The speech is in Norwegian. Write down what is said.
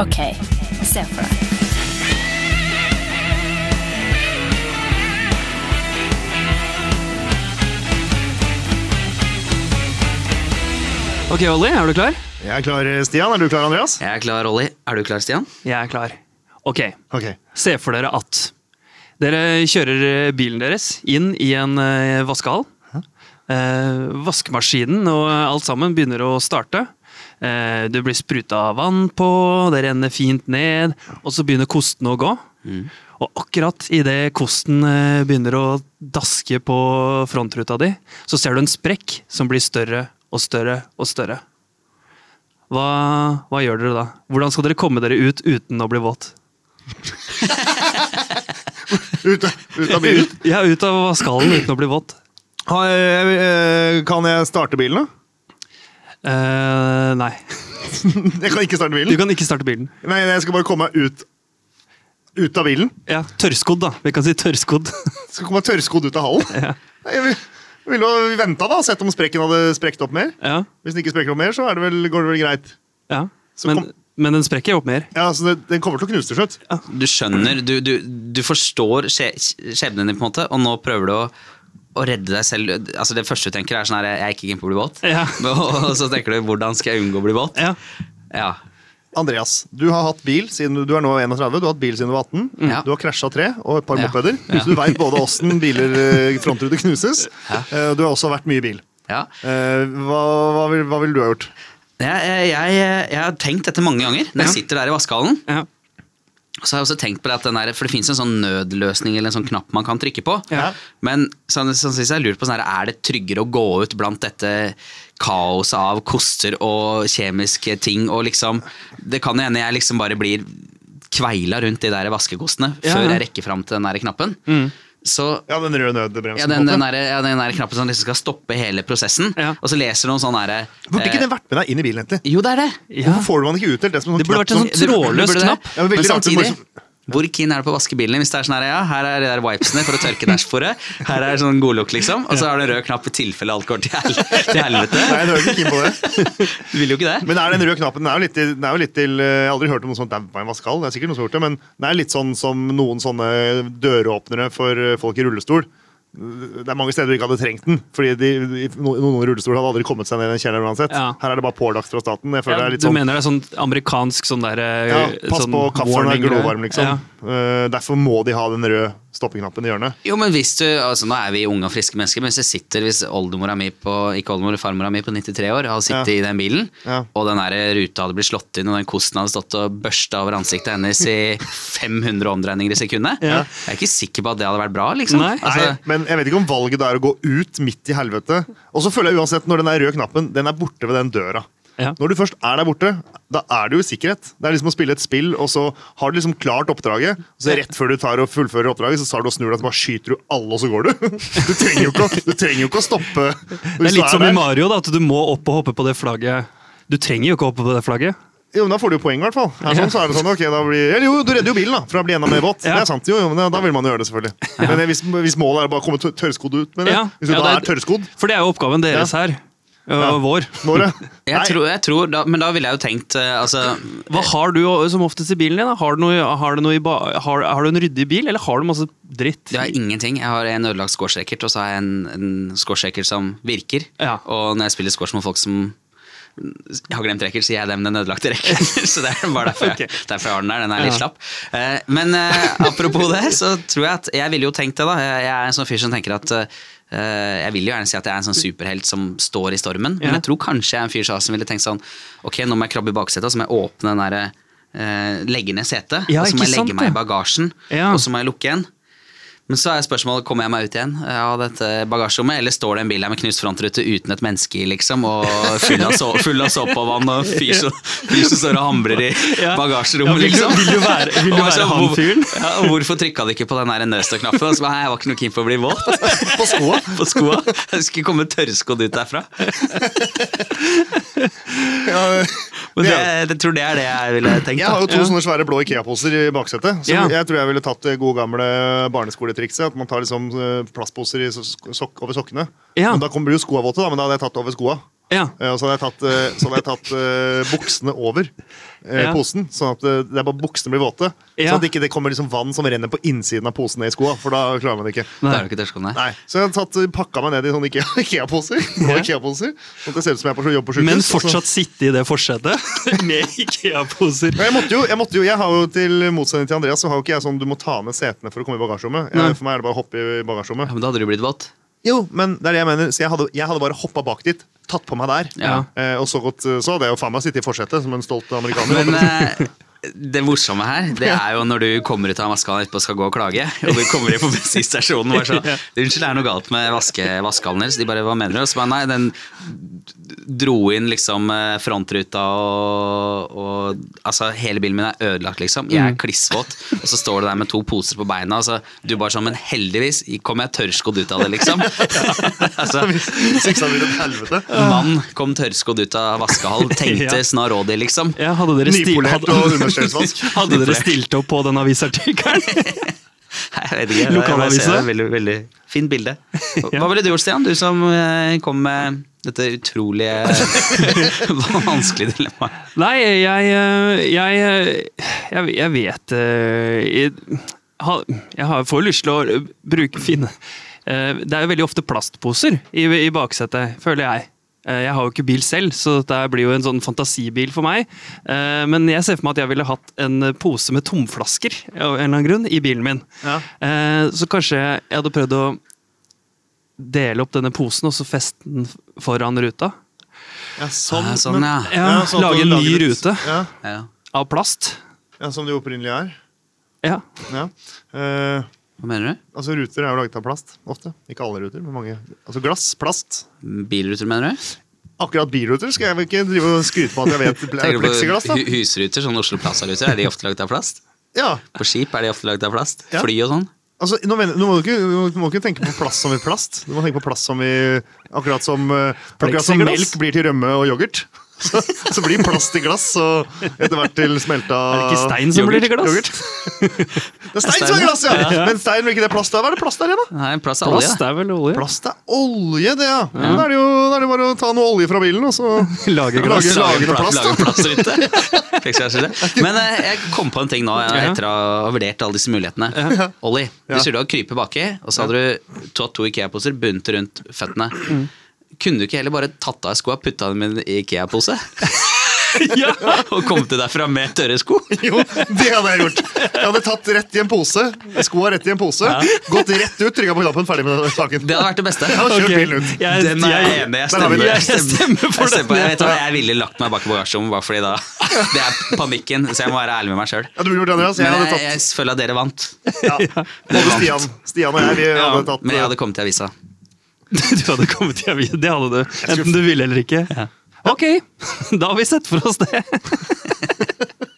Ok, se for deg. Ok, Olli, er du klar? Jeg er klar, Stian. Er du klar, Andreas? Jeg er klar, Olli. Er du klar, Stian? Jeg er klar. Ok, okay. se for dere at dere kjører eh, bilen deres inn i en eh, vaskehall. Eh, vaskemaskinen og alt sammen begynner å starte. Eh, det blir spruta vann på, det renner fint ned, og så begynner kosten å gå. Og akkurat idet kosten eh, begynner å daske på frontruta di, så ser du en sprekk som blir større og større og større. Hva, hva gjør dere da? Hvordan skal dere komme dere ut uten å bli våt? Ut, ut av bilen. Ja, ut av skallen uten å bli våt. Eh, Kan jeg starte bilen, da? Eh, nei. Jeg kan ikke starte bilen? Du kan ikke starte bilen. Nei, jeg skal bare komme meg ut Ut av bilen. Ja, Tørrskodd, da. Vi kan si tørrskodd. Skal komme meg tørrskodd ut av hallen. Ja. Jeg vil- ville jo venta da, sett om sprekken hadde sprekt opp mer. Ja, Hvis den ikke sprekker opp mer, så er det vel, går det vel greit. ja. Så Men, kom- men den sprekker opp mer. Ja, så det, Den kommer til å knuse til slutt. Du skjønner, du, du, du forstår skje, skjebnen din, på en måte, og nå prøver du å, å redde deg selv. Altså Det første du tenker, er sånn her Jeg er ikke keen på å bli våt. Ja. Og så tenker du hvordan skal jeg unngå å bli våt? Ja. Ja. Andreas, du har hatt bil siden du er nå 31, du har hatt bil siden du var 18. Ja. Du har krasja tre og et par Ja. mopeder. Ja. Så du veit både åssen biler eh, frontruter knuses. Eh, Du har også vært mye i bil. ja. Eh, Hva, hva, vil, hva vil du ha gjort? Jeg, jeg, jeg, jeg har tenkt dette mange ganger når jeg sitter der i vaskehallen. Så har jeg også tenkt på det at den der, For det fins en sånn nødløsning eller en sånn knapp man kan trykke på. Ja. Men så, så, synes jeg lurer på sånn her, er det tryggere å gå ut blant dette kaoset av koster og kjemiske ting og liksom Det kan hende jeg liksom bare blir kveila rundt de der vaskekostene Ja, før jeg rekker fram til den der knappen. Så Ja, den røde nødbremsen. ja, den, den, der, ja, den der knappen som liksom skal stoppe hele prosessen. Ja. Og så leser du noen sånn derre Burde ikke eh, den vært med deg inn i bilen, egentlig? Jo, det er det. Ja. Hvorfor får du den ikke utdelt det som en Det burde sånn vært en sånn trådløs knapp. Men Men samtidig, må- hvor keen er du på å vaske bilen? Hvis det er sånn her, ja, her er de der wipesene for å tørke dashbordet, her er sånn godlukk, liksom, og så har du en rød knapp i tilfelle alt går til, hel til helvete. Nei, du er ikke keen på det. Du vil jo ikke det. Men er den røde knappen den er jo litt, til- den er jo litt til Jeg har aldri hørt om noe sånt daua en vaskehall. Det er sikkert noen som har gjort det, men den er litt sånn som noen sånne døråpnere for eh, folk i rullestol. Det er mange steder du ikke hadde trengt den, fordi de, de, noen noen rullestoler hadde aldri kommet seg ned i den kjelleren uansett. Ja. Her er det bare pålagt fra staten. Jeg føler det Ja, er litt du sånn mener det er sånn amerikansk sånn der eh, ja, Pass sånn på, kaffen er glovarm, liksom. Ja. Uh, derfor må de ha den røde stoppeknappen i hjørnet. Jo, men hvis du, altså Nå er vi unge og friske mennesker, men hvis jeg sitter, hvis oldemora mi på ikke oldemor, farmora mi på 93 år hadde sittet Ja. i den bilen, Ja. og den der ruta hadde blitt slått inn, og den kosten hadde stått og børsta over ansiktet hennes i 500 omdreininger i sekundet, Ja. jeg er ikke sikker på at det hadde vært bra. liksom. Nei. Altså, Nei, men jeg vet ikke om valget da er å gå ut midt i helvete. Og så føler jeg uansett, når den der røde knappen den er borte ved den døra. Ja. Når du først er der borte, da er du i sikkerhet. Det er liksom å spille et spill, og så har du liksom klart oppdraget. Og så rett før du tar og fullfører oppdraget, så tar du og snur deg, og bare skyter du alle, og så går du. Du trenger jo ikke, å- du trenger jo ikke å stoppe. Det er litt som i Mario, da, at du må opp og hoppe på det flagget. Du trenger jo ikke å hoppe på det flagget. Jo, men Da får du jo poeng, i hvert fall. Her sånn, så er det sånn, ok, da blir, eller jo, Du redder jo bilen da, fra å bli enda mer våt. Ja. Det er sant, jo, jo, men da vil man jo gjøre det, selvfølgelig. Men hvis, hvis målet er å bare komme tør- tørrskodd ut med det, Ja. hvis du Ja, da det er tørrskodd For det er jo oppgaven deres her. Ja. vår. Nåre jeg tror, jeg tror da, Men da ville jeg jo tenkt eh, altså, Hva har du som oftest i bilen din? da? Har du, noe, har, du noe i ba har, har du en ryddig bil, eller har du masse dritt? Jeg har ingenting. Jeg har en ødelagt squashracket, og så har jeg en, en som virker. Ja. Og når jeg spiller scores med folk som jeg har glemt så gir jeg dem den ødelagte racket. så det er bare derfor jeg, derfor jeg har den der. Den er litt slapp. Eh, men eh, apropos det, så tror jeg at Jeg ville jo tenkt det, da. Jeg, er en sånn fyr som tenker at eh, jeg vil jo gjerne si at jeg er en sånn superhelt som står i stormen, men jeg tror kanskje jeg er en fyr som ville tenkt sånn Ok, nå må jeg krabbe i baksetet, og så må jeg åpne den derre eh, Legge ned setet, og så må jeg legge meg i bagasjen, og så må jeg lukke igjen. Men så er spørsmålet, kommer jeg meg ut igjen av dette bagasjerommet, eller står det en bil her med knust frontrute uten et menneske i, liksom, og full av, så, full av såpevann og fyr som, står og hamrer i bagasjerommet, Ja, vil du- liksom? vil du være- vil du være så, han fyren? Ja, hvorfor trykka du ikke på den? Og så bare, Jeg var ikke noe keen på å bli våt. på skoa. På skoa. Jeg skulle komme tørrskodd ut derfra. Ja, Men det, jeg tror det er det jeg ville tenkt. Jeg har jo to to sånne svære blå Ikea-poser i baksetet. Så Ja. jeg tror jeg ville tatt det gode gamle barneskoletrikset. At man tar liksom eh, plastposer i sok over sokkene. Ja. Men da kommer jo skoa våte, da, men da hadde jeg tatt det over skoa. Ja. Eh, Og så hadde jeg tatt, eh, så hadde jeg tatt eh, buksene over Ja. posen, sånn at det er bare buksene blir våte. Ja. Sånn at ikke kommer liksom vann som renner på innsiden av posen ned i skoa, for da klarer man det ikke. Da ikke tørrsko, nei. Nei, Så jeg hadde tatt, pakka meg ned i sånne Ikea- Ikea-poser. Ikea sånn at det ser ut som jeg er på jobb på sjukehus. Men og så- fortsatt sitte i det forsetet med Ikea-poser. Jeg måtte jo, jeg måtte jo, jeg har jo til motsetning til Andreas, så har jo ikke jeg sånn du må ta ned setene for å komme i bagasjerommet. Jeg, for meg er det bare å hoppe i bagasjerommet. Ja, men da hadde du blitt våt. Jo, men det er det jeg mener. Så jeg hadde, jeg hadde bare hoppa bak dit, tatt på meg der, Ja. eh, og så godt Så hadde jeg jo faen meg sittet i forsetet som en stolt amerikaner. Men eh, det morsomme her, det er jo når du kommer ut av vaskehallen etterpå og skal gå og klage, og du kommer inn på bensinstasjonen og bare sånn Unnskyld, det er noe galt med vaske, vaskehallen deres. De bare Hva mener du? Og så bare nei, den dro inn liksom eh, frontruta og, og Altså, hele bilen min er ødelagt, liksom. Jeg er klissvåt. Og så står du der med to poser på beina, og så du bare sånn Men heldigvis kom jeg tørrskodd ut av det, liksom. altså, mann kom tørrskodd ut av vaskehall, tenkte Ja. Snarådi, liksom. Ja, hadde dere, Nypolert hadde, og understøtsvask. hadde dere stilt opp på den avisartikkelen? Lokalavisa? Veldig, veldig fint bilde. Hva ville du gjort, Stian? Du som eh, kom med dette utrolige vanskelige dilemmaet. Nei, jeg Jeg, jeg, jeg vet eh, jeg, har- jeg har- får lyst til å bruke finne eh, Det er jo veldig ofte plastposer i, i baksetet, føler jeg. Eh, Jeg har jo ikke bil selv, så dette blir jo en sånn fantasibil for meg. Eh, Men jeg ser for meg at jeg ville hatt en pose med tomflasker av en eller annen grunn, i bilen min. Ja. Eh, Så kanskje jeg hadde prøvd å dele opp denne posen og så feste den foran ruta. Ja, sånn, Ja, sånn, men- ja. Ja, sånn lage en ny rute Ja, Ja. av plast. ja, Som det jo opprinnelig er. Ja. Ja. Eh, Hva mener du? altså Ruter er jo laget av plast. Ofte. Ikke alle ruter, men mange. Altså glass, plast. Bilruter, mener du? Akkurat bilruter skal jeg vel ikke drive og skryte på at jeg vet er Tenker du pleksiglass. da? husruter, sånn Oslo Plaza-ruter, er de ofte laget av plast? Ja, På skip er de ofte laget av plast? Ja. Fly og sånn? Altså, nå, mener, nå må du ikke, du må ikke tenke på plast som i plast. Du må tenke på plast som i Akkurat som, eh, akkurat som melk blir til rømme og yoghurt. Så, så blir plast til glass, og etter hvert til smelta Er det ikke stein som blir til glass? yoghurt. Det er stein som er glass, ja! Men stein blir ikke det plast der? Hva er det plast der igjen, da? Nei, plast er olje. Plast er vel olje? Plast er olje, det, ja. Da er det jo da er det bare å ta noe olje fra bilen, og så Lage glass. glass. Lage plast. Lage plastrute. det. Men eh, jeg kom på en ting nå, etter å ha vurdert alle disse mulighetene. Olli, du Ja. sier du har krypet baki, og så hadde du tatt to Ikea-poser bundet rundt føttene. Kunne du ikke heller bare tatt av skoa, putta dem i en Ikea-pose? Ja. og kommet til derfra med tørre sko? Jo, det hadde jeg gjort. Jeg hadde tatt rett i en pose, skoa rett i en pose, gått rett ut, trykka på knappen, ferdig med saken. Det hadde vært det beste. Jeg hadde kjørt okay. bilen ut. jeg- Den er jeg enig i. Jeg stemmer. Jeg stemmer for Jeg, jeg, vet hva, jeg ville lagt meg bak i bagasjerommet bare fordi da Det er panikken, så jeg må være ærlig med meg sjøl. Ja. Jeg jeg, jeg føler at dere vant. ja. Både Stian, Stian og jeg, vi Ja, hadde tatt men jeg hadde kommet til avisa. Du hadde kommet hjem igjen. Det hadde du. Enten du ville eller ikke. Ja. Ok, da har vi sett for oss det.